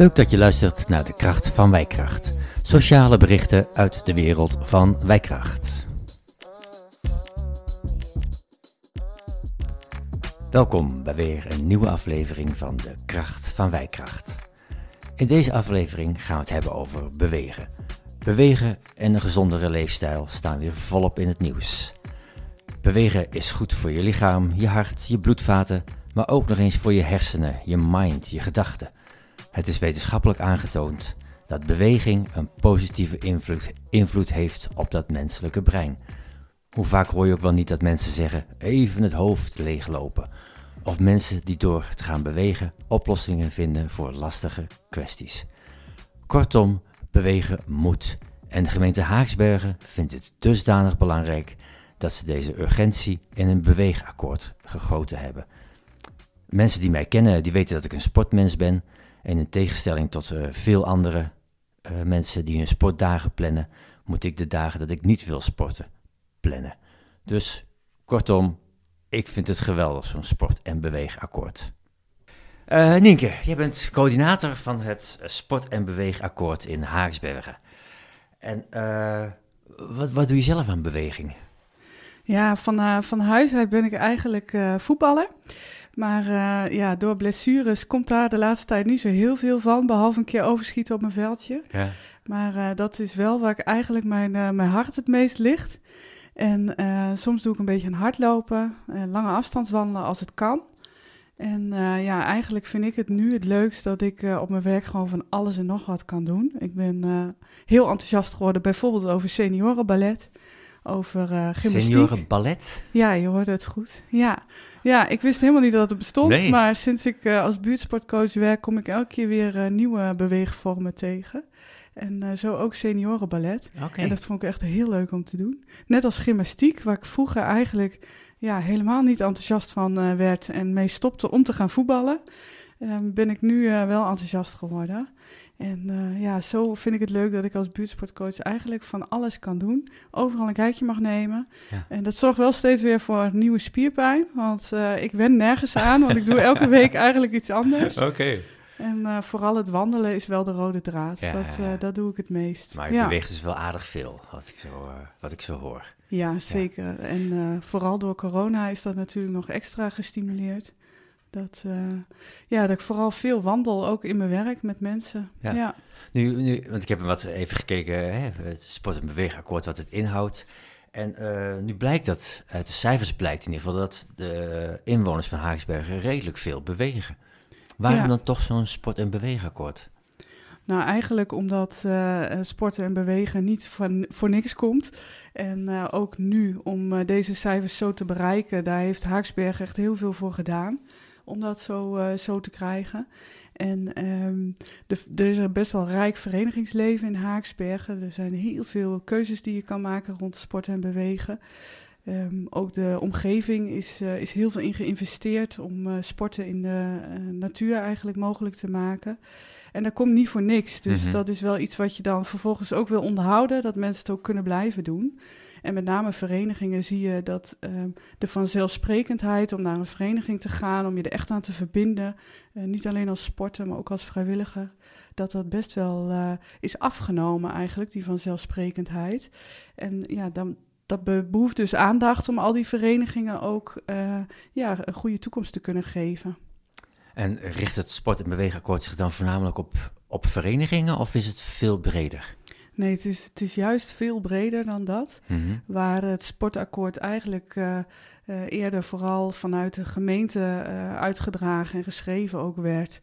Leuk dat je luistert naar de kracht van Wijkracht. Sociale berichten uit de wereld van Wijkracht. Welkom bij weer een nieuwe aflevering van de kracht van Wijkracht. In deze aflevering gaan we het hebben over bewegen. Bewegen en een gezondere leefstijl staan weer volop in het nieuws. Bewegen is goed voor je lichaam, je hart, je bloedvaten, maar ook nog eens voor je hersenen, je mind, je gedachten. Het is wetenschappelijk aangetoond dat beweging een positieve invloed, heeft op dat menselijke brein. Hoe vaak hoor je ook wel niet dat mensen zeggen: even het hoofd leeglopen. Of mensen die door te gaan bewegen oplossingen vinden voor lastige kwesties. Kortom, bewegen moet. En de gemeente Haaksbergen vindt het dusdanig belangrijk dat ze deze urgentie in een beweegakkoord gegoten hebben. Mensen die mij kennen, die weten dat ik een sportmens ben. En in tegenstelling tot uh, veel andere uh, mensen die hun sportdagen plannen, moet ik de dagen dat ik niet wil sporten plannen. Dus kortom, ik vind het geweldig, zo'n sport- en beweegakkoord. Uh, Nienke, jij bent coördinator van het Sport- en Beweegakkoord in Haaksbergen. En wat, wat doe je zelf aan beweging? Ja, van, van huis uit ben ik eigenlijk voetballer. Maar uh, ja, door blessures komt daar de laatste tijd niet zo heel veel van. Behalve een keer overschieten op mijn veldje. Ja. Maar uh, dat is wel waar ik eigenlijk mijn, uh, mijn hart het meest ligt. En soms doe ik een beetje een hardlopen, lange afstandswandelen als het kan. En ja, eigenlijk vind ik het nu het leukst dat ik op mijn werk gewoon van alles en nog wat kan doen. Ik ben heel enthousiast geworden, bijvoorbeeld over seniorenballet over uh, gymnastiek. Seniorenballet? Ja, je hoorde het goed. Ja. ja, ik wist helemaal niet dat het bestond. Nee. Maar sinds ik uh, als buurtsportcoach werk, kom ik elke keer weer uh, nieuwe beweegvormen tegen. En zo ook seniorenballet. Okay. En dat vond ik echt heel leuk om te doen. Net als gymnastiek, waar ik vroeger eigenlijk ja, helemaal niet enthousiast van werd en mee stopte om te gaan voetballen. Ehm, ben ik nu wel enthousiast geworden. En uh, ja, zo vind ik het leuk dat ik als buurtsportcoach eigenlijk van alles kan doen. Overal een kijkje mag nemen. Ja. En dat zorgt wel steeds weer voor nieuwe spierpijn. Want uh, ik wen nergens aan, want ik doe elke week eigenlijk iets anders. Oké. Okay. En uh, vooral het wandelen is wel de rode draad. Ja, dat, dat doe ik het meest. Maar je ja. beweegt dus wel aardig veel, wat ik zo, wat ik zo hoor. Ja, zeker. En vooral door corona is dat natuurlijk nog extra gestimuleerd. Dat, uh, ja, dat ik vooral veel wandel, ook in mijn werk met mensen. Ja. ja. Nu, nu, want ik heb wat even gekeken, hè, het sport- en beweegakkoord, wat het inhoudt. En uh, nu blijkt dat, uit de cijfers blijkt in ieder geval, dat de inwoners van Haaksbergen redelijk veel bewegen. Waarom ja. dan toch zo'n sport- en beweegakkoord? Nou, eigenlijk omdat uh, sporten en bewegen niet voor, voor niks komt. En uh, ook nu, om uh, deze cijfers zo te bereiken, daar heeft Haaksbergen echt heel veel voor gedaan om dat zo, uh, zo te krijgen. En um, de, er is er best wel rijk verenigingsleven in Haaksbergen. Er zijn heel veel keuzes die je kan maken rond sport en bewegen. Um, ook de omgeving is, uh, is heel veel in geïnvesteerd om uh, sporten in de natuur eigenlijk mogelijk te maken. En dat komt niet voor niks. Dus mm -hmm. dat is wel iets wat je dan vervolgens ook wil onderhouden, dat mensen het ook kunnen blijven doen. En met name verenigingen zie je dat um, de vanzelfsprekendheid om naar een vereniging te gaan, om je er echt aan te verbinden, uh, niet alleen als sporter, maar ook als vrijwilliger, dat dat best wel uh, is afgenomen eigenlijk, die vanzelfsprekendheid. En ja, dan, dat behoeft dus aandacht om al die verenigingen ook uh, ja, een goede toekomst te kunnen geven. En richt het sport- en beweegakkoord zich dan voornamelijk op, op verenigingen of is het veel breder? Nee, het is, het is juist veel breder dan dat. Mm -hmm. Waar het sportakkoord eigenlijk uh, uh, eerder vooral vanuit de gemeente uh, uitgedragen en geschreven ook werd.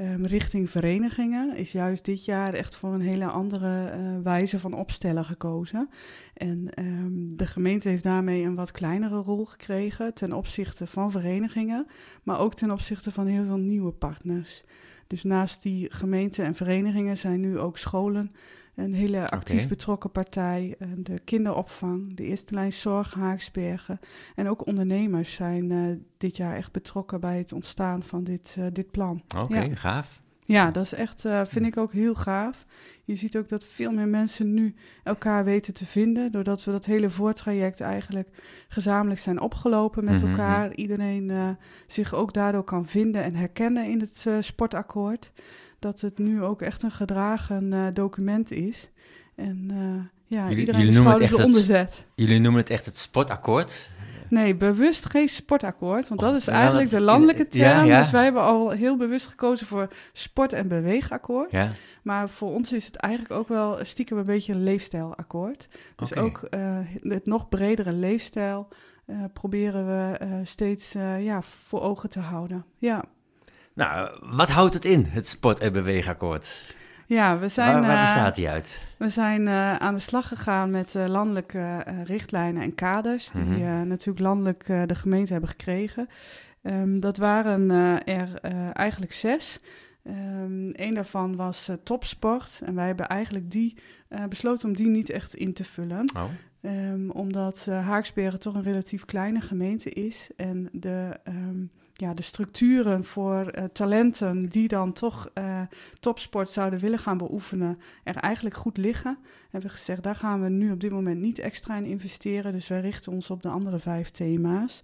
Um, richting verenigingen is juist dit jaar echt voor een hele andere wijze van opstellen gekozen. En um, de gemeente heeft daarmee een wat kleinere rol gekregen ten opzichte van verenigingen, maar ook ten opzichte van heel veel nieuwe partners. Dus naast die gemeenten en verenigingen zijn nu ook scholen een hele actief okay. betrokken partij. De kinderopvang, de eerste lijn zorg Haaksbergen. En ook ondernemers zijn uh, dit jaar echt betrokken bij het ontstaan van dit, uh, dit plan. Oké, okay, ja. gaaf. Ja, dat is echt, uh, vind ik ook heel gaaf. Je ziet ook dat veel meer mensen nu elkaar weten te vinden. Doordat we dat hele voortraject eigenlijk gezamenlijk zijn opgelopen met mhm, elkaar. Mhm. Iedereen zich ook daardoor kan vinden en herkennen in het sportakkoord. Dat het nu ook echt een gedragen document is. En ja, jullie, iedereen jullie noemen het echt onderzet. jullie noemen het echt het sportakkoord. Nee, bewust geen sportakkoord. Want dat is eigenlijk de landelijke term. Dus wij hebben al heel bewust gekozen voor sport- en beweegakkoord. Ja. Maar voor ons is het eigenlijk ook wel stiekem een beetje een leefstijlakkoord. Dus ook uh, het nog bredere leefstijl uh, proberen we uh, steeds ja, voor ogen te houden. Ja. Nou, wat houdt het in, het sport- en beweegakkoord? Ja, we zijn. Waar, waar bestaat die uit? We zijn uh, aan de slag gegaan met uh, landelijke richtlijnen en kaders, die mm -hmm. natuurlijk landelijk de gemeente hebben gekregen. Um, dat waren er eigenlijk zes. Um, een daarvan was topsport. En wij hebben eigenlijk die besloten om die niet echt in te vullen. Oh. Um, omdat Haaksbergen toch een relatief kleine gemeente is. En de ja, de structuren voor uh, talenten die dan toch uh, topsport zouden willen gaan beoefenen, er eigenlijk goed liggen. Hebben we gezegd, daar gaan we nu op dit moment niet extra in investeren. Dus wij richten ons op de andere vijf thema's.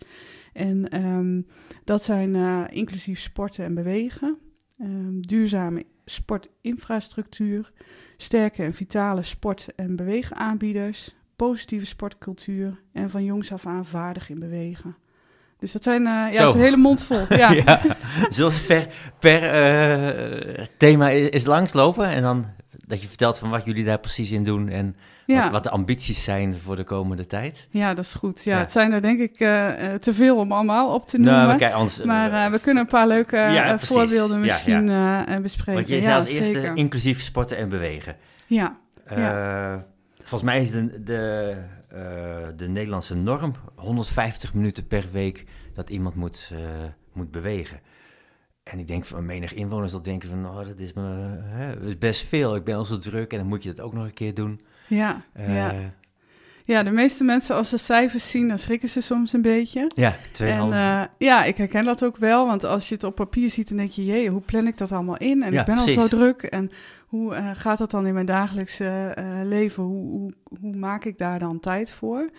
En um, dat zijn uh, inclusief sporten en bewegen, um, duurzame sportinfrastructuur, sterke en vitale sport- en beweegaanbieders, positieve sportcultuur en van jongs af aan vaardig in bewegen. Dus dat zijn uh, ja, dat is een hele mond vol. Ja. ja. Zoals per, per uh, thema is, is langslopen en dan dat je vertelt van wat jullie daar precies in doen en ja. wat, wat, de ambities zijn voor de komende tijd. Ja, dat is goed. Ja, ja. het zijn er denk ik uh, te veel om allemaal op te noemen. Nou, kijk, ons, maar we kunnen een paar leuke voorbeelden misschien bespreken. Want je zei als eerste zeker. inclusief sporten en bewegen. Ja. Volgens mij is de, de de Nederlandse norm 150 minuten per week dat iemand moet, uh, moet bewegen. En ik denk van menig inwoners dat denken van, oh, dat is, me, hè, best veel. Ik ben al zo druk en dan moet je dat ook nog een keer doen. Ja, uh, ja. Ja, de meeste mensen als ze cijfers zien, dan schrikken ze soms een beetje. Ja, twee en, uh, Ja, ik herken dat ook wel, want als je het op papier ziet, dan denk je, jee, hoe plan ik dat allemaal in? En ja, ik ben precies. al zo druk en hoe uh, gaat dat dan in mijn dagelijkse uh, leven? Hoe, hoe, hoe, maak ik daar dan tijd voor?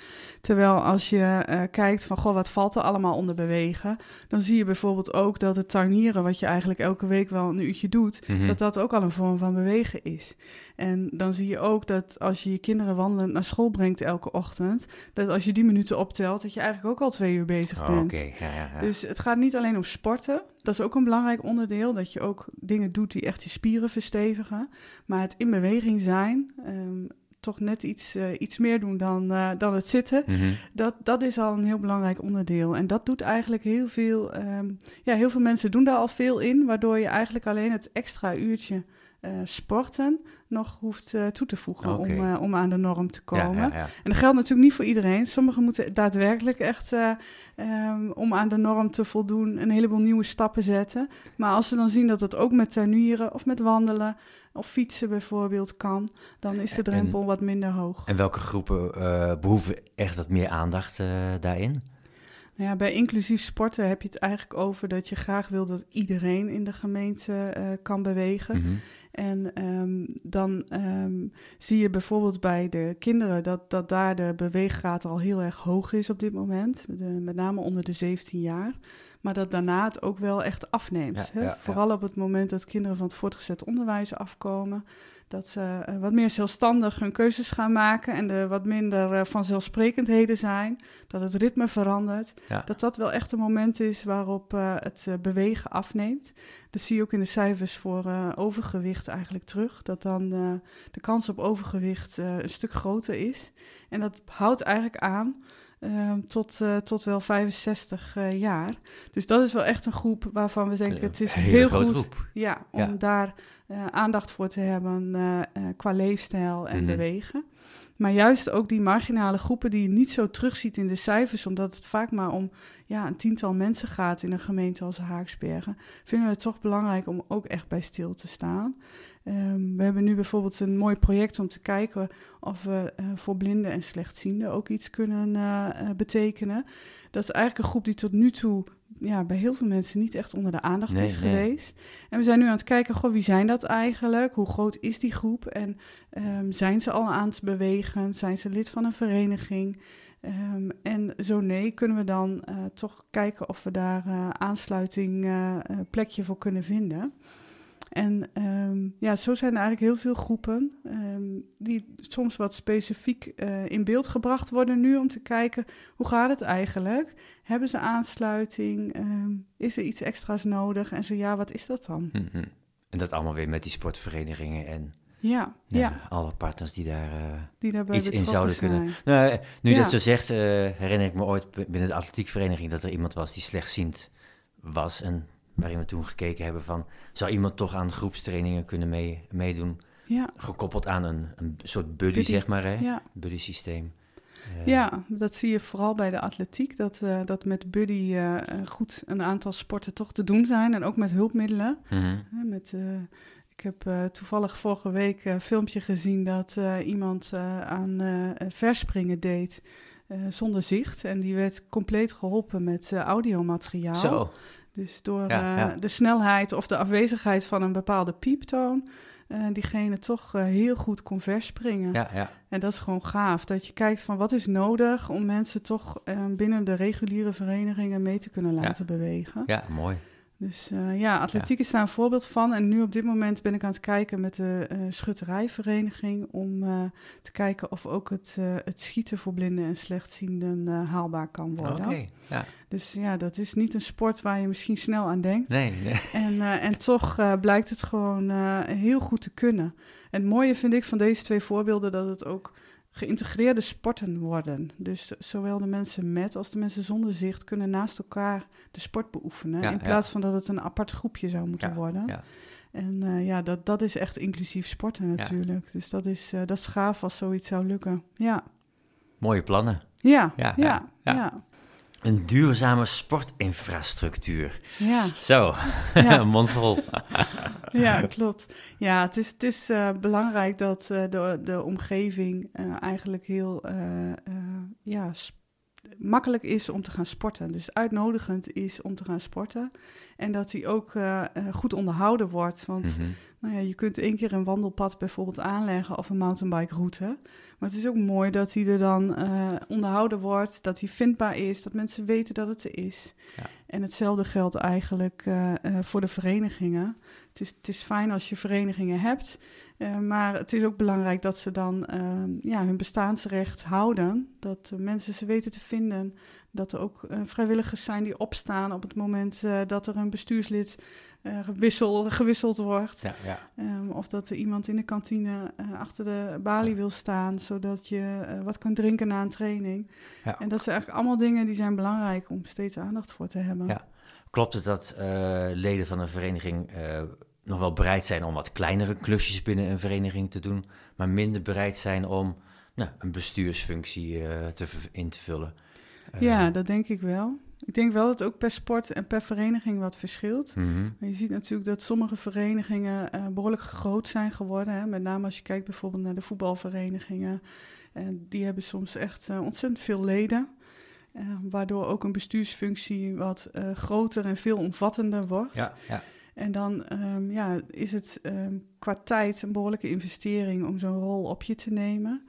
Terwijl als je uh, kijkt van, goh, wat valt er allemaal onder bewegen? Dan zie je bijvoorbeeld ook dat het tuinieren, wat je eigenlijk elke week wel een uurtje doet, mm -hmm. dat dat ook al een vorm van bewegen is. En dan zie je ook dat als je je kinderen wandelend naar school brengt elke ochtend, dat als je die minuten optelt, dat je eigenlijk ook al twee uur bezig oh, bent. Okay. Ja, ja, ja. Dus het gaat niet alleen om sporten, dat is ook een belangrijk onderdeel, dat je ook dingen doet die echt je spieren verstevigen. Maar het in beweging zijn, um, toch net iets, uh, iets meer doen dan, uh, dan het zitten, mm -hmm. dat, dat is al een heel belangrijk onderdeel. En dat doet eigenlijk heel veel, um, ja, heel veel mensen doen daar al veel in, waardoor je eigenlijk alleen het extra uurtje uh, sporten nog hoeft uh, toe te voegen okay. om, uh, om aan de norm te komen. Ja, ja, ja. En dat geldt natuurlijk niet voor iedereen. Sommigen moeten daadwerkelijk echt um, om aan de norm te voldoen een heleboel nieuwe stappen zetten. Maar als ze dan zien dat het ook met tuinieren of met wandelen of fietsen bijvoorbeeld kan, dan is de drempel en, wat minder hoog. En welke groepen behoeven echt wat meer aandacht daarin? Nou ja, bij inclusief sporten heb je het eigenlijk over dat je graag wil dat iedereen in de gemeente uh, kan bewegen. Mm -hmm. En um, dan um, zie je bijvoorbeeld bij de kinderen dat, dat daar de beweeggraad al heel erg hoog is op dit moment. De, met name onder de 17 jaar. Maar dat daarna het ook wel echt afneemt. Ja, hè? Ja, Vooral op het moment dat kinderen van het voortgezet onderwijs afkomen dat ze uh, wat meer zelfstandig hun keuzes gaan maken en er wat minder uh, vanzelfsprekendheden zijn, dat het ritme verandert, ja. dat dat wel echt een moment is waarop uh, het bewegen afneemt. Dat zie je ook in de cijfers voor overgewicht eigenlijk terug, dat dan de kans op overgewicht een stuk groter is. En dat houdt eigenlijk aan uh, tot, uh, tot wel 65 uh, jaar. Dus dat is wel echt een groep waarvan we denken: het is heel goed groep. Ja, om ja. daar aandacht voor te hebben qua leefstijl en mm -hmm. bewegen. Maar juist ook die marginale groepen die je niet zo terugziet in de cijfers, omdat het vaak maar om ja, een tiental mensen gaat in een gemeente als Haaksbergen, vinden we het toch belangrijk om ook echt bij stil te staan. Um, we hebben nu bijvoorbeeld een mooi project om te kijken of we uh, voor blinden en slechtzienden ook iets kunnen uh, uh, betekenen. Dat is eigenlijk een groep die tot nu toe ja, bij heel veel mensen niet echt onder de aandacht Nee, is nee. geweest. En we zijn nu aan het kijken, goh, wie zijn dat eigenlijk? Hoe groot is die groep? En ehm, zijn ze al aan het bewegen? Zijn ze lid van een vereniging? Ehm, en zo nee, kunnen we dan eh, toch kijken of we daar eh, aansluiting, eh, plekje voor kunnen vinden. En ehm, ja, zo zijn er eigenlijk heel veel groepen ehm, die soms wat specifiek eh, in beeld gebracht worden nu om te kijken hoe gaat het eigenlijk? Hebben ze aansluiting? Ehm, is er iets extra's nodig? En zo ja, wat is dat dan? Mhm. En dat allemaal weer met die sportverenigingen en Ja, ja, ja, alle partners die daar eh, die daarbij iets in zouden kunnen. Nou, eh, nu Ja. dat zo zegt, herinner ik me ooit binnen de atletiekvereniging dat er iemand was die slechtziend was. En waarin we toen gekeken hebben van, zou iemand toch aan groepstrainingen kunnen mee, meedoen? Ja, Gekoppeld aan een, een soort buddy, Buddy, zeg maar, hè? ja. Buddy systeem. Eh, Ja, dat zie je vooral bij de atletiek. Dat, eh, dat met Buddy eh, goed een aantal sporten toch te doen zijn. En ook met hulpmiddelen. mhm. Met, ik heb toevallig vorige week een filmpje gezien dat iemand aan verspringen deed zonder zicht. En die werd compleet geholpen met audiomateriaal. Zo, Dus door Ja, eh, de snelheid of de afwezigheid van een bepaalde pieptoon... eh, diegene toch eh, heel goed kon verspringen. ja, ja. En dat is gewoon gaaf. Dat je kijkt van wat is nodig om mensen toch binnen de reguliere verenigingen mee te kunnen laten bewegen. Ja, mooi. Dus eh, ja, atletiek is daar een voorbeeld van. En nu op dit moment ben ik aan het kijken met de eh, schutterijvereniging om eh, te kijken of ook het, het schieten voor blinden en slechtzienden haalbaar kan Oké, worden. ja. Dus ja, dat is niet een sport waar je misschien snel aan denkt. Nee, nee. En, en toch blijkt het gewoon heel goed te kunnen. En het mooie vind ik van deze twee voorbeelden dat het ook geïntegreerde sporten worden. Dus zowel de mensen met als de mensen zonder zicht kunnen naast elkaar de sport beoefenen. Ja, in ja. plaats van dat het een apart groepje zou moeten Ja, worden. ja. En eh, ja, dat, dat is echt inclusief sporten natuurlijk. Dus dat is, eh, dat is gaaf als zoiets zou lukken. Ja, Mooie plannen. ja. ja. ja. Een duurzame sportinfrastructuur. ja. Zo, Ja. mondvol. Ja, klopt. Ja, het is, het is eh, belangrijk dat eh, de, de omgeving eh, eigenlijk heel ja, makkelijk is om te gaan sporten. Dus uitnodigend is om te gaan sporten. En dat die ook goed onderhouden wordt. Want Mhm. Nou ja, je kunt één keer een wandelpad bijvoorbeeld aanleggen of een mountainbike route. Maar het is ook mooi dat die er dan eh, onderhouden wordt, dat die vindbaar is, dat mensen weten dat het er is. Ja. En hetzelfde geldt eigenlijk eh, eh, voor de verenigingen. Het is, het is fijn als je verenigingen hebt, maar het is ook belangrijk dat ze dan eh, ja, hun bestaansrecht houden. Dat mensen ze weten te vinden. Dat er ook eh, vrijwilligers zijn die opstaan op het moment eh, dat er een bestuurslid eh, gewissel, gewisseld wordt. Ja, ja. Ehm, of dat er iemand in de kantine achter de balie wil staan, zodat je wat kunt drinken na een training. Ja. En dat zijn eigenlijk allemaal dingen die zijn belangrijk om steeds aandacht voor te hebben. Ja. Klopt het dat leden van een vereniging nog wel bereid zijn om wat kleinere klusjes binnen een vereniging te doen, maar minder bereid zijn om nou, een bestuursfunctie te, in te vullen? Eh, Ja, dat denk ik wel. Ik denk wel dat ook per sport en per vereniging wat verschilt. mhm. Maar je ziet natuurlijk dat sommige verenigingen eh, behoorlijk groot zijn geworden. Hè? Met name als je kijkt bijvoorbeeld naar de voetbalverenigingen. En die hebben soms echt eh, ontzettend veel leden. waardoor ook een bestuursfunctie wat groter en veel omvattender wordt. Ja, ja. En dan ehm, ja, is het ehm, qua tijd een behoorlijke investering om zo'n rol op je te nemen.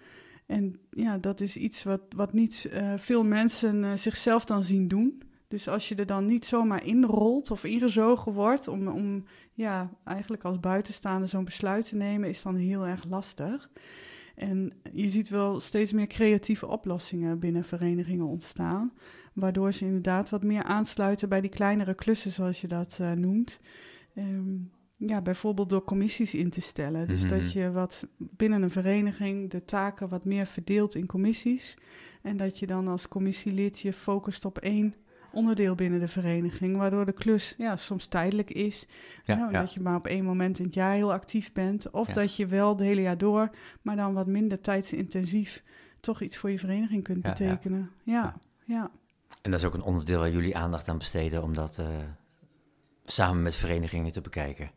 En ja, dat is iets wat, wat niet eh, veel mensen eh, zichzelf dan zien doen. Dus als je er dan niet zomaar inrolt of ingezogen wordt om, om ja, eigenlijk als buitenstaander zo'n besluit te nemen, is dan heel erg lastig. En je ziet wel steeds meer creatieve oplossingen binnen verenigingen ontstaan. Waardoor ze inderdaad wat meer aansluiten bij die kleinere klussen, zoals je dat eh, noemt. Ehm, ja, bijvoorbeeld door commissies in te stellen. Dus Mhm. dat je wat binnen een vereniging de taken wat meer verdeelt in commissies. En dat je dan als commissielid je focust op één onderdeel binnen de vereniging. Waardoor de klus ja, soms tijdelijk is. Ja. Dat je maar op één moment in het jaar heel actief bent. Of Ja. dat je wel het hele jaar door, maar dan wat minder tijdsintensief... toch iets voor je vereniging kunt betekenen. Ja, ja. En dat is ook een onderdeel waar jullie aandacht aan besteden om dat eh, samen met verenigingen te bekijken.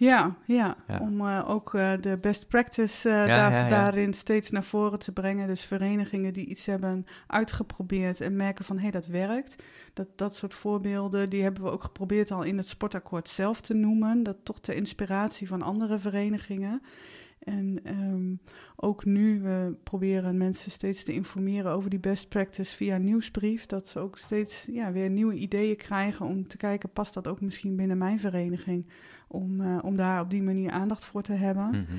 Ja, ja. Ja. om eh, ook eh, de best practice eh, Ja, daar, ja, daarin steeds naar voren te brengen. Dus verenigingen die iets hebben uitgeprobeerd en merken van hé, hey, dat werkt. Dat, dat soort voorbeelden, die hebben we ook geprobeerd al in het sportakkoord zelf te noemen. Dat toch ter inspiratie van andere verenigingen. En ehm, ook nu, we proberen mensen steeds te informeren over die best practice via nieuwsbrief. Dat ze ook steeds ja, weer nieuwe ideeën krijgen om te kijken, past dat ook misschien binnen mijn vereniging? Om, eh, om daar op die manier aandacht voor te hebben. Mhm.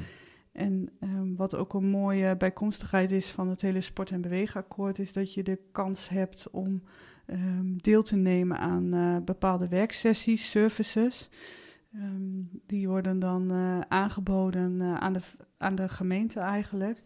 En ehm, wat ook een mooie bijkomstigheid is van het hele sport- en beweegakkoord, is dat je de kans hebt om ehm, deel te nemen aan eh, bepaalde werksessies, services. Ehm, die worden dan eh, aangeboden eh, aan, de, aan de gemeente eigenlijk.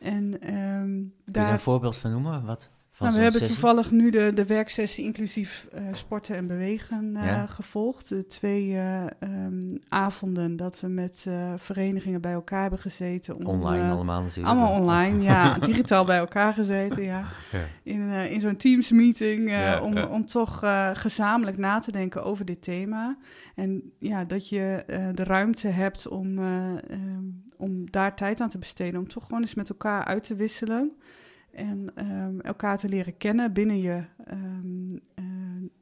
En ehm, Kun je daar daar een voorbeeld van noemen? Wat, nou, we hebben sessie? toevallig nu de, de werksessie inclusief eh, sporten en bewegen eh, Ja. gevolgd. De twee eh, ehm, avonden dat we met eh, verenigingen bij elkaar hebben gezeten. Om, Online allemaal natuurlijk. Allemaal online, ja. Digitaal bij elkaar gezeten, ja. Ja. In, eh, in zo'n Teams-meeting eh, Ja, om, ja. om toch eh, gezamenlijk na te denken over dit thema. En ja, dat je eh, de ruimte hebt om, eh, ehm, om daar tijd aan te besteden. Om toch gewoon eens met elkaar uit te wisselen. En ehm, elkaar te leren kennen binnen je, ehm, eh,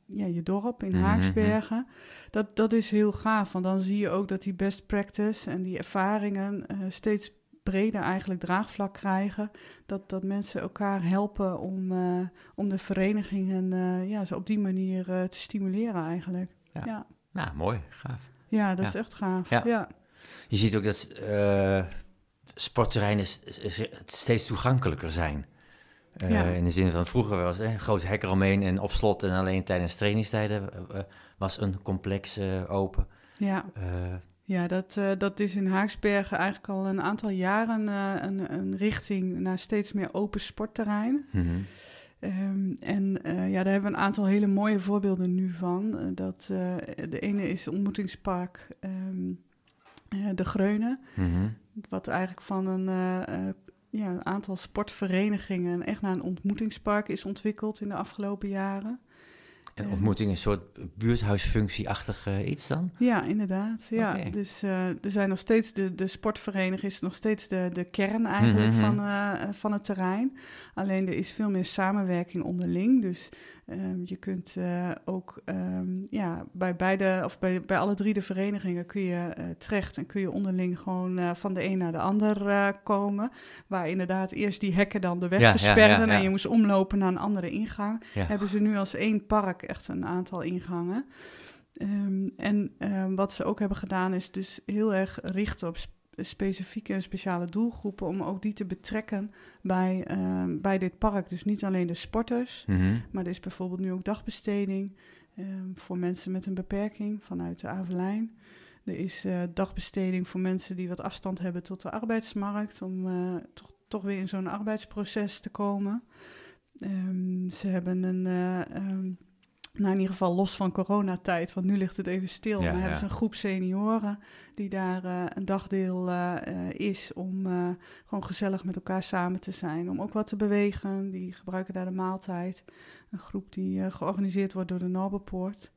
ja, je dorp in Mhm. Haaksbergen. Dat, dat is heel gaaf, want dan zie je ook dat die best practice en die ervaringen eh, steeds breder eigenlijk draagvlak krijgen. Dat, dat mensen elkaar helpen om, eh, om de verenigingen ja, zo op die manier te stimuleren eigenlijk. Ja. Ja, ja. Nou, mooi, gaaf. dat is Ja. echt gaaf. Ja. Ja. Je ziet ook dat sportterreinen steeds toegankelijker zijn. Eh, Ja. In de zin van vroeger was het een groot hek eromheen en op slot en alleen tijdens trainingstijden eh, eh, was een complex open. ja. Ja, dat, dat is in Haaksbergen eigenlijk al een aantal jaren een, een richting naar steeds meer open sportterrein. mhm. Ehm, en ja, daar hebben we een aantal hele mooie voorbeelden nu van. Dat, de ene is ontmoetingspark ehm, eh, De Greunen. Mhm. Wat eigenlijk van een, ja, een aantal sportverenigingen echt naar een ontmoetingspark is ontwikkeld in de afgelopen jaren. En Eh. ontmoeting een soort buurthuisfunctie-achtig eh, iets dan? Ja, inderdaad. Ja. Dus eh, er zijn nog steeds de, de sportvereniging is nog steeds de, de kern eigenlijk Mhm. van, eh, van het terrein. Alleen er is veel meer samenwerking onderling. Dus ehm, je kunt eh, ook ehm, ja, bij beide of bij, bij alle drie de verenigingen kun je eh, terecht en kun je onderling gewoon eh, van de een naar de ander eh, komen. Waar inderdaad eerst die hekken dan de weg Ja, ja. en je moest omlopen naar een andere ingang hebben ze nu als één park echt een aantal ingangen. Ehm, en ehm, wat ze ook hebben gedaan is dus heel erg richten op sp- specifieke en speciale doelgroepen... om ook die te betrekken bij, ehm, bij dit park. Dus niet alleen de sporters, Mhm. maar er is bijvoorbeeld nu ook dagbesteding... voor mensen met een beperking vanuit de Avelijn. Er is eh, dagbesteding voor mensen die wat afstand hebben tot de arbeidsmarkt... om eh, toch, toch weer in zo'n arbeidsproces te komen... Ze hebben een, eh, nou in ieder geval los van coronatijd, want nu ligt het even stil. Ja, maar hebben ze een groep senioren die daar eh, een dagdeel eh, is om eh, gewoon gezellig met elkaar samen te zijn. Om ook wat te bewegen. Die gebruiken daar de maaltijd. Een groep die georganiseerd wordt door de Norberpoort.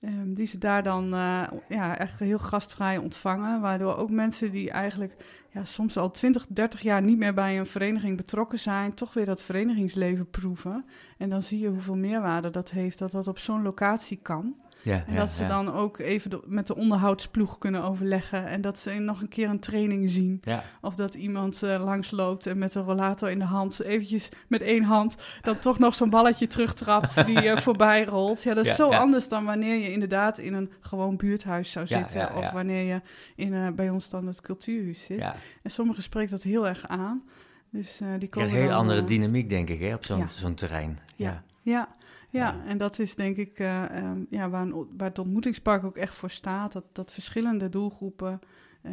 Ehm, die ze daar dan ja, echt heel gastvrij ontvangen. Waardoor ook mensen die eigenlijk ja, soms al 20, 30 jaar niet meer bij een vereniging betrokken zijn, toch weer dat verenigingsleven proeven. En dan zie je hoeveel meerwaarde dat heeft dat dat op zo'n locatie kan. Ja, En ja, dat ze ja. dan ook even de- met de onderhoudsploeg kunnen overleggen. En dat ze nog een keer een training zien. Of dat iemand eh, langsloopt en met een rollator in de hand, eventjes met één hand, dan toch nog zo'n balletje terugtrapt die eh, voorbij rolt. Ja, dat is zo anders dan wanneer je inderdaad in een gewoon buurthuis zou zitten. Of wanneer je in, eh, bij ons dan het cultuurhuis zit. En sommigen spreekt dat heel erg aan. Dus eh, die komen krijgt een hele andere eh, dynamiek, denk ik, hè, op zo'n ja. zo'n terrein. Ja. Ja. Ja, en dat is denk ik eh, ehm, ja, waar, een, waar het ontmoetingspark ook echt voor staat. Dat, dat verschillende doelgroepen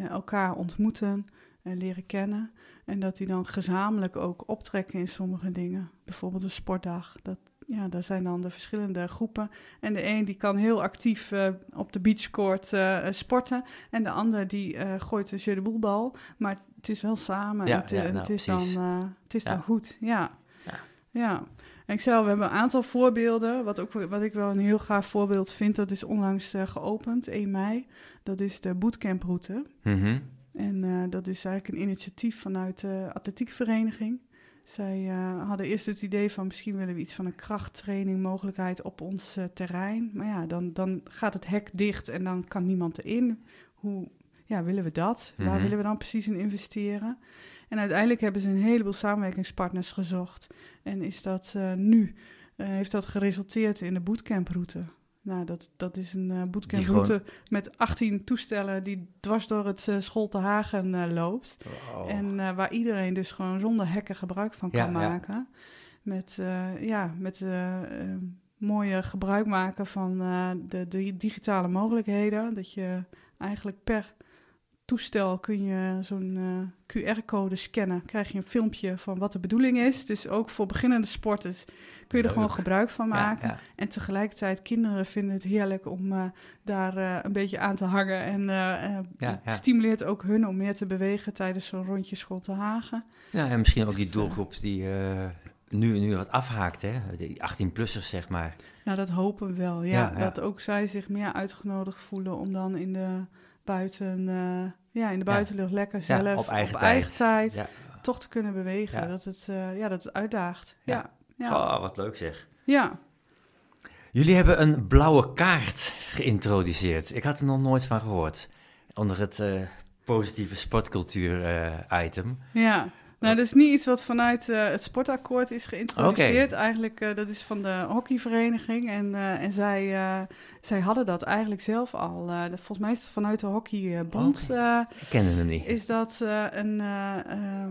elkaar ontmoeten en leren kennen. En dat die dan gezamenlijk ook optrekken in sommige dingen. Bijvoorbeeld een sportdag. Dat, ja, daar zijn dan de verschillende groepen. En de een die kan heel actief eh, op de beachcourt eh, sporten. En de ander die eh, gooit een jeu de boelbal. Maar het is wel samen. Ja, en ja, nou, het is, dan, precies. het is Ja. dan goed. Ja. Ja. ja. En ik zei we hebben een aantal voorbeelden. Wat, ook, wat ik wel een heel gaaf voorbeeld vind, dat is onlangs geopend, 1 mei. Dat is de bootcamproute. Mhm. En dat is eigenlijk een initiatief vanuit de atletiekvereniging. Zij uh, hadden eerst het idee van misschien willen we iets van een krachttraining mogelijkheid op ons uh, terrein. Maar ja, dan, dan gaat het hek dicht en dan kan niemand erin. Hoe ja, willen we dat? Mm -hmm. Waar willen we dan precies in investeren? En uiteindelijk hebben ze een heleboel samenwerkingspartners gezocht. En is dat uh, nu, heeft dat geresulteerd in de bootcamproute. Nou, dat, dat is een uh, bootcamproute gewoon... met 18 toestellen die dwars door het uh, school te Hagen uh, loopt. Wow. En waar iedereen dus gewoon zonder hekken gebruik van kan ja. maken. Met, ja, met mooie gebruik maken van de, de digitale mogelijkheden. Dat je eigenlijk per toestel kun je zo'n uh, QR-code scannen. Krijg je een filmpje van wat de bedoeling is. Dus ook voor beginnende sporters kun je er gewoon gebruik van maken. Ja, ja. En tegelijkertijd, kinderen vinden het heerlijk om uh, daar uh, een beetje aan te hangen. En ja, het stimuleert ook hun om meer te bewegen tijdens zo'n rondje school te hagen. Ja, en misschien ook die doelgroep die nu, nu wat afhaakt, hè? Die 18-plussers, zeg maar. Nou, dat hopen we wel, ja. Dat ook zij zich meer uitgenodigd voelen om dan in de buiten, ja, in de buitenlucht lekker zelf op eigen op tijd, eigen tijd ja. toch te kunnen bewegen. Dat, het, uh, ja, dat het uitdaagt. Ja. Ja. Oh, wat leuk zeg. Ja. Jullie hebben een blauwe kaart geïntroduceerd. Ik had er nog nooit van gehoord. Onder het uh, positieve sportcultuur item. Ja. Nou, dat is niet iets wat vanuit uh, het sportakkoord is geïntroduceerd. Okay. Eigenlijk, uh, dat is van de hockeyvereniging. En, uh, en zij, zij hadden dat eigenlijk zelf al. Volgens mij is het vanuit de hockeybond. Okay. Ik kende hem niet. Is dat een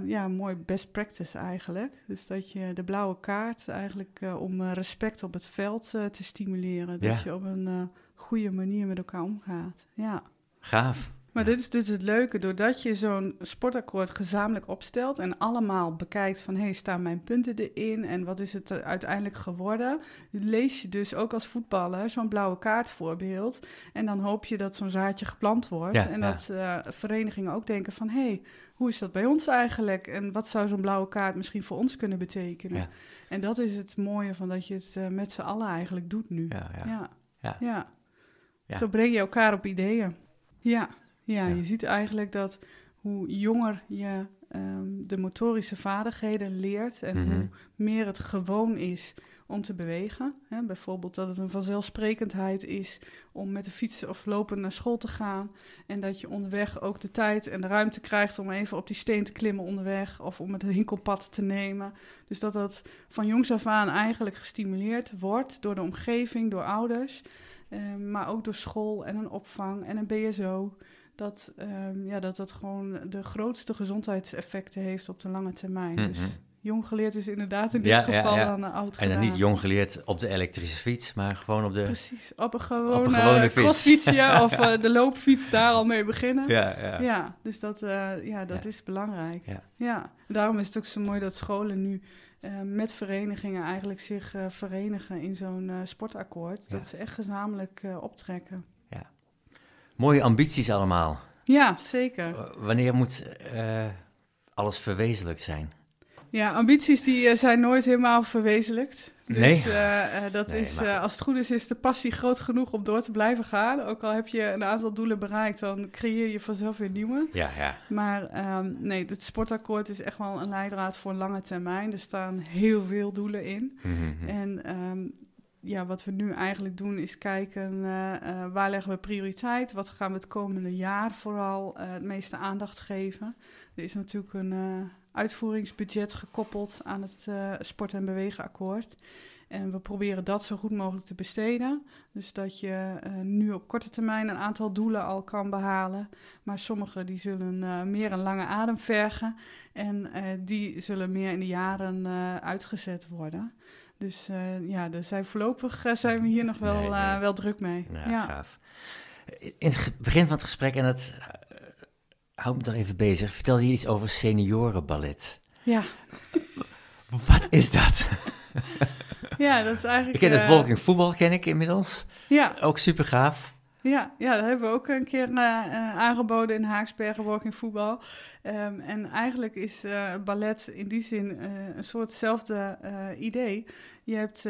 ja, mooi best practice eigenlijk. Dus dat je de blauwe kaart eigenlijk om respect op het veld te stimuleren. Ja. Dat je op een goede manier met elkaar omgaat. Ja. Gaaf. Maar dit is dus het leuke, doordat je zo'n sportakkoord gezamenlijk opstelt en allemaal bekijkt van, hé, hey, staan mijn punten erin en wat is het uiteindelijk geworden, lees je dus ook als voetballer zo'n blauwe kaart voorbeeld en dan hoop je dat zo'n zaadje geplant wordt ja, en ja. dat uh, verenigingen ook denken van, hé, hey, hoe is dat bij ons eigenlijk en wat zou zo'n blauwe kaart misschien voor ons kunnen betekenen? En dat is het mooie van dat je het uh, met z'n allen eigenlijk doet nu. Ja, ja. ja. Zo breng je elkaar op ideeën. Ja. Ja, Ja. je ziet eigenlijk dat hoe jonger je um, de motorische vaardigheden leert en Mhm. hoe meer het gewoon is om te bewegen. Hè, bijvoorbeeld dat het een vanzelfsprekendheid is om met de fiets of lopen naar school te gaan. En dat je onderweg ook de tijd en de ruimte krijgt om even op die steen te klimmen onderweg. Of om het hinkelpad te nemen. Dus dat dat van jongs af aan eigenlijk gestimuleerd wordt door de omgeving, door ouders. Um, maar ook door school en een opvang en een BSO dat, um, ja, dat dat gewoon de grootste gezondheidseffecten heeft op de lange termijn. Mhm. Dus jong geleerd is inderdaad in dit Ja, ja, geval ja. dan uh, oud En gedaan. dan niet jong geleerd op de elektrische fiets, maar gewoon op de... Precies, op een gewone, Op een gewone fiets. of uh, de loopfiets daar al mee beginnen. Ja, ja. Ja, dus dat, uh, ja, dat is belangrijk. Ja. Ja. Daarom is het ook zo mooi dat scholen nu uh, met verenigingen eigenlijk zich verenigen in zo'n sportakkoord. Dat ze echt gezamenlijk optrekken. Mooie ambities allemaal. Ja, zeker. W- Wanneer moet eh, alles verwezenlijkt zijn? Ja, ambities die uh, zijn nooit helemaal verwezenlijkt. Dus Nee. uh, dat Nee, is, maar- als het goed is, is de passie groot genoeg om door te blijven gaan. Ook al heb je een aantal doelen bereikt, dan creëer je vanzelf weer nieuwe. Ja, ja. Maar um, nee, het sportakkoord is echt wel een leidraad voor lange termijn. Er staan heel veel doelen in. Mhm. En um, ja, wat we nu eigenlijk doen is kijken uh, uh, waar leggen we prioriteit? Wat gaan we het komende jaar vooral uh, het meeste aandacht geven? Er is natuurlijk een uitvoeringsbudget gekoppeld aan het sport- en bewegenakkoord. En we proberen dat zo goed mogelijk te besteden. Dus dat je nu op korte termijn een aantal doelen al kan behalen. Maar sommige die zullen meer een lange adem vergen. En die zullen meer in de jaren uitgezet worden. Dus uh, ja, er zijn voorlopig uh, zijn we hier nog wel, Nee, nee. uh, wel druk mee. Ja, ja. gaaf. In het begin van het gesprek, en dat uh, hou me toch even bezig, vertelde je iets over seniorenballet. ja. Wat is dat? ja, dat is eigenlijk... Ik ken het eh, walking voetbal, ken ik inmiddels. Ja, Ook super gaaf. Ja, ja, dat hebben we ook een keer aangeboden in Haaksbergen Working Voetbal. Um, en eigenlijk is ballet in die zin een soortzelfde idee. Je hebt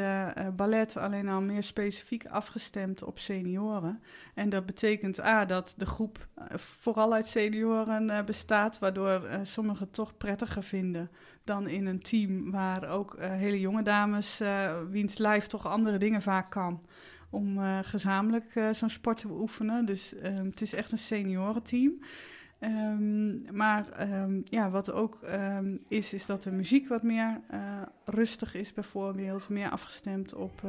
ballet alleen al meer specifiek afgestemd op senioren. En dat betekent A, dat de groep vooral uit senioren bestaat, waardoor sommigen toch prettiger vinden dan in een team waar ook hele jonge dames, wiens lijf toch andere dingen vaak kan om uh, gezamenlijk uh, zo'n sport te beoefenen. Dus um, het is echt een seniorenteam. Um, maar um, ja, wat ook is, is dat de muziek wat meer uh, rustig is, bijvoorbeeld. Meer afgestemd op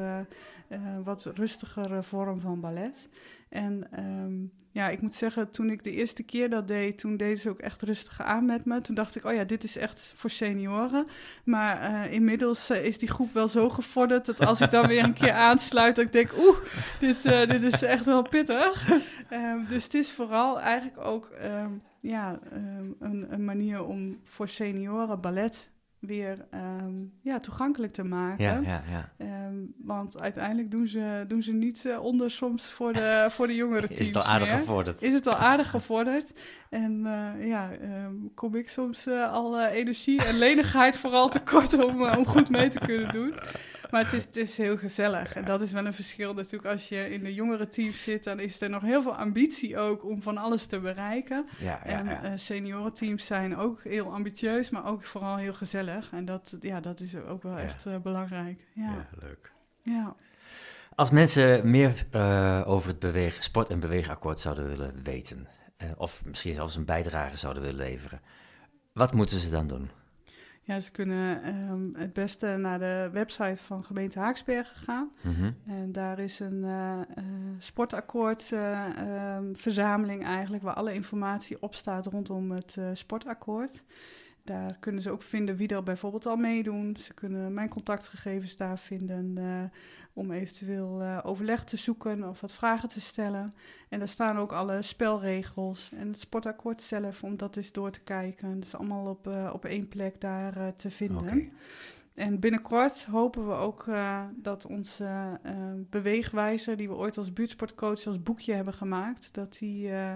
wat rustigere vorm van ballet. En um, ja, ik moet zeggen, toen ik de eerste keer dat deed, toen deden ze ook echt rustig aan met me. Toen dacht ik, oh ja, dit is echt voor senioren. Maar uh, inmiddels uh, is die groep wel zo gevorderd dat als ik dan weer een keer aansluit, dat ik denk, oeh, dit, uh, dit is echt wel pittig. Um, dus het is vooral eigenlijk ook um, ja, een, een manier om voor senioren ballet weer um, ja, toegankelijk te maken. Ja, ja, ja. Um, want uiteindelijk doen ze, doen ze niet uh, onder soms voor de, voor de jongere teams Is het al aardig meer. gevorderd? Is het al aardig gevorderd. En uh, ja, um, kom ik soms uh, al energie en lenigheid vooral tekort om, om goed mee te kunnen doen. Maar het is, het is heel gezellig. En dat is wel een verschil natuurlijk. Als je in de jongere teams zit, dan is er nog heel veel ambitie ook om van alles te bereiken. Ja, ja, en uh, seniorenteams zijn ook heel ambitieus, maar ook vooral heel gezellig. En dat, ja, dat is ook wel echt uh, belangrijk. Ja. Ja, leuk. Ja. Als mensen meer uh, over het beweeg, sport- en beweegakkoord zouden willen weten, uh, of misschien zelfs een bijdrage zouden willen leveren, wat moeten ze dan doen? Ja, ze kunnen um, het beste naar de website van gemeente Haaksbergen gaan. Mm -hmm. En daar is een uh, uh, sportakkoord uh, um, verzameling eigenlijk, waar alle informatie op staat rondom het sportakkoord. Daar kunnen ze ook vinden wie er bijvoorbeeld al meedoen. Ze kunnen mijn contactgegevens daar vinden uh, om eventueel uh, overleg te zoeken of wat vragen te stellen. En daar staan ook alle spelregels en het sportakkoord zelf om dat eens door te kijken. Dus allemaal op, uh, op één plek daar te vinden. Okay. En binnenkort hopen we ook uh, dat onze uh, beweegwijzer, die we ooit als buurtsportcoach als boekje hebben gemaakt, dat die uh,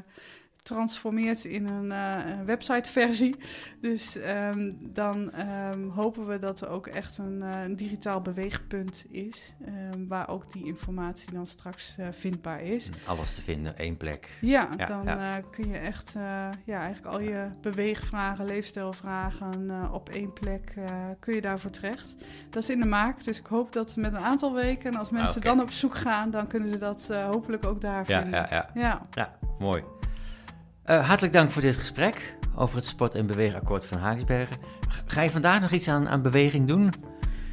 transformeert in een uh, websiteversie. Dus um, dan um, hopen we dat er ook echt een, uh, een digitaal beweegpunt is, um, waar ook die informatie dan straks uh, vindbaar is. Alles te vinden, één plek. Ja, ja dan ja. kun je echt ja, eigenlijk al je beweegvragen, leefstijlvragen op één plek kun je daarvoor terecht. Dat is in de maak, dus ik hoop dat met een aantal weken, als mensen okay. dan op zoek gaan, dan kunnen ze dat hopelijk ook daar ja, vinden. Ja, ja. ja. ja mooi. Uh, hartelijk dank voor dit gesprek over het sport- en beweegakkoord van Haaksbergen. Ga je vandaag nog iets aan, aan beweging doen?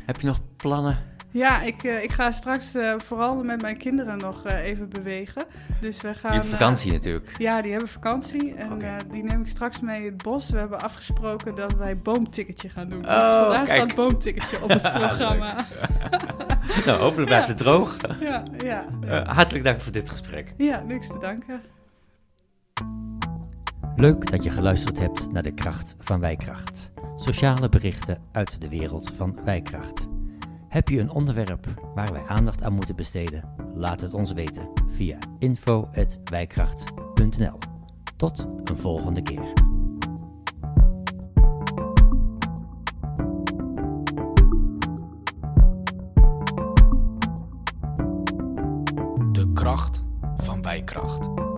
Heb je nog plannen? Ja, ik, uh, ik ga straks uh, vooral met mijn kinderen nog even bewegen. Dus we gaan. Je hebt vakantie natuurlijk. Ja, die hebben vakantie. En okay. die neem ik straks mee in het bos. We hebben afgesproken dat wij boomticketje gaan doen. Dus oh, vandaag kijk. staat boomticketje op het programma. nou, hopelijk blijft ja. het droog. ja, ja. hartelijk dank voor dit gesprek. Ja, niks te danken. Leuk dat je geluisterd hebt naar de kracht van Wijkracht. Sociale berichten uit de wereld van Wijkracht. Heb je een onderwerp waar wij aandacht aan moeten besteden? Laat het ons weten via info.wijkracht.nl. Tot een volgende keer. De kracht van Wijkracht.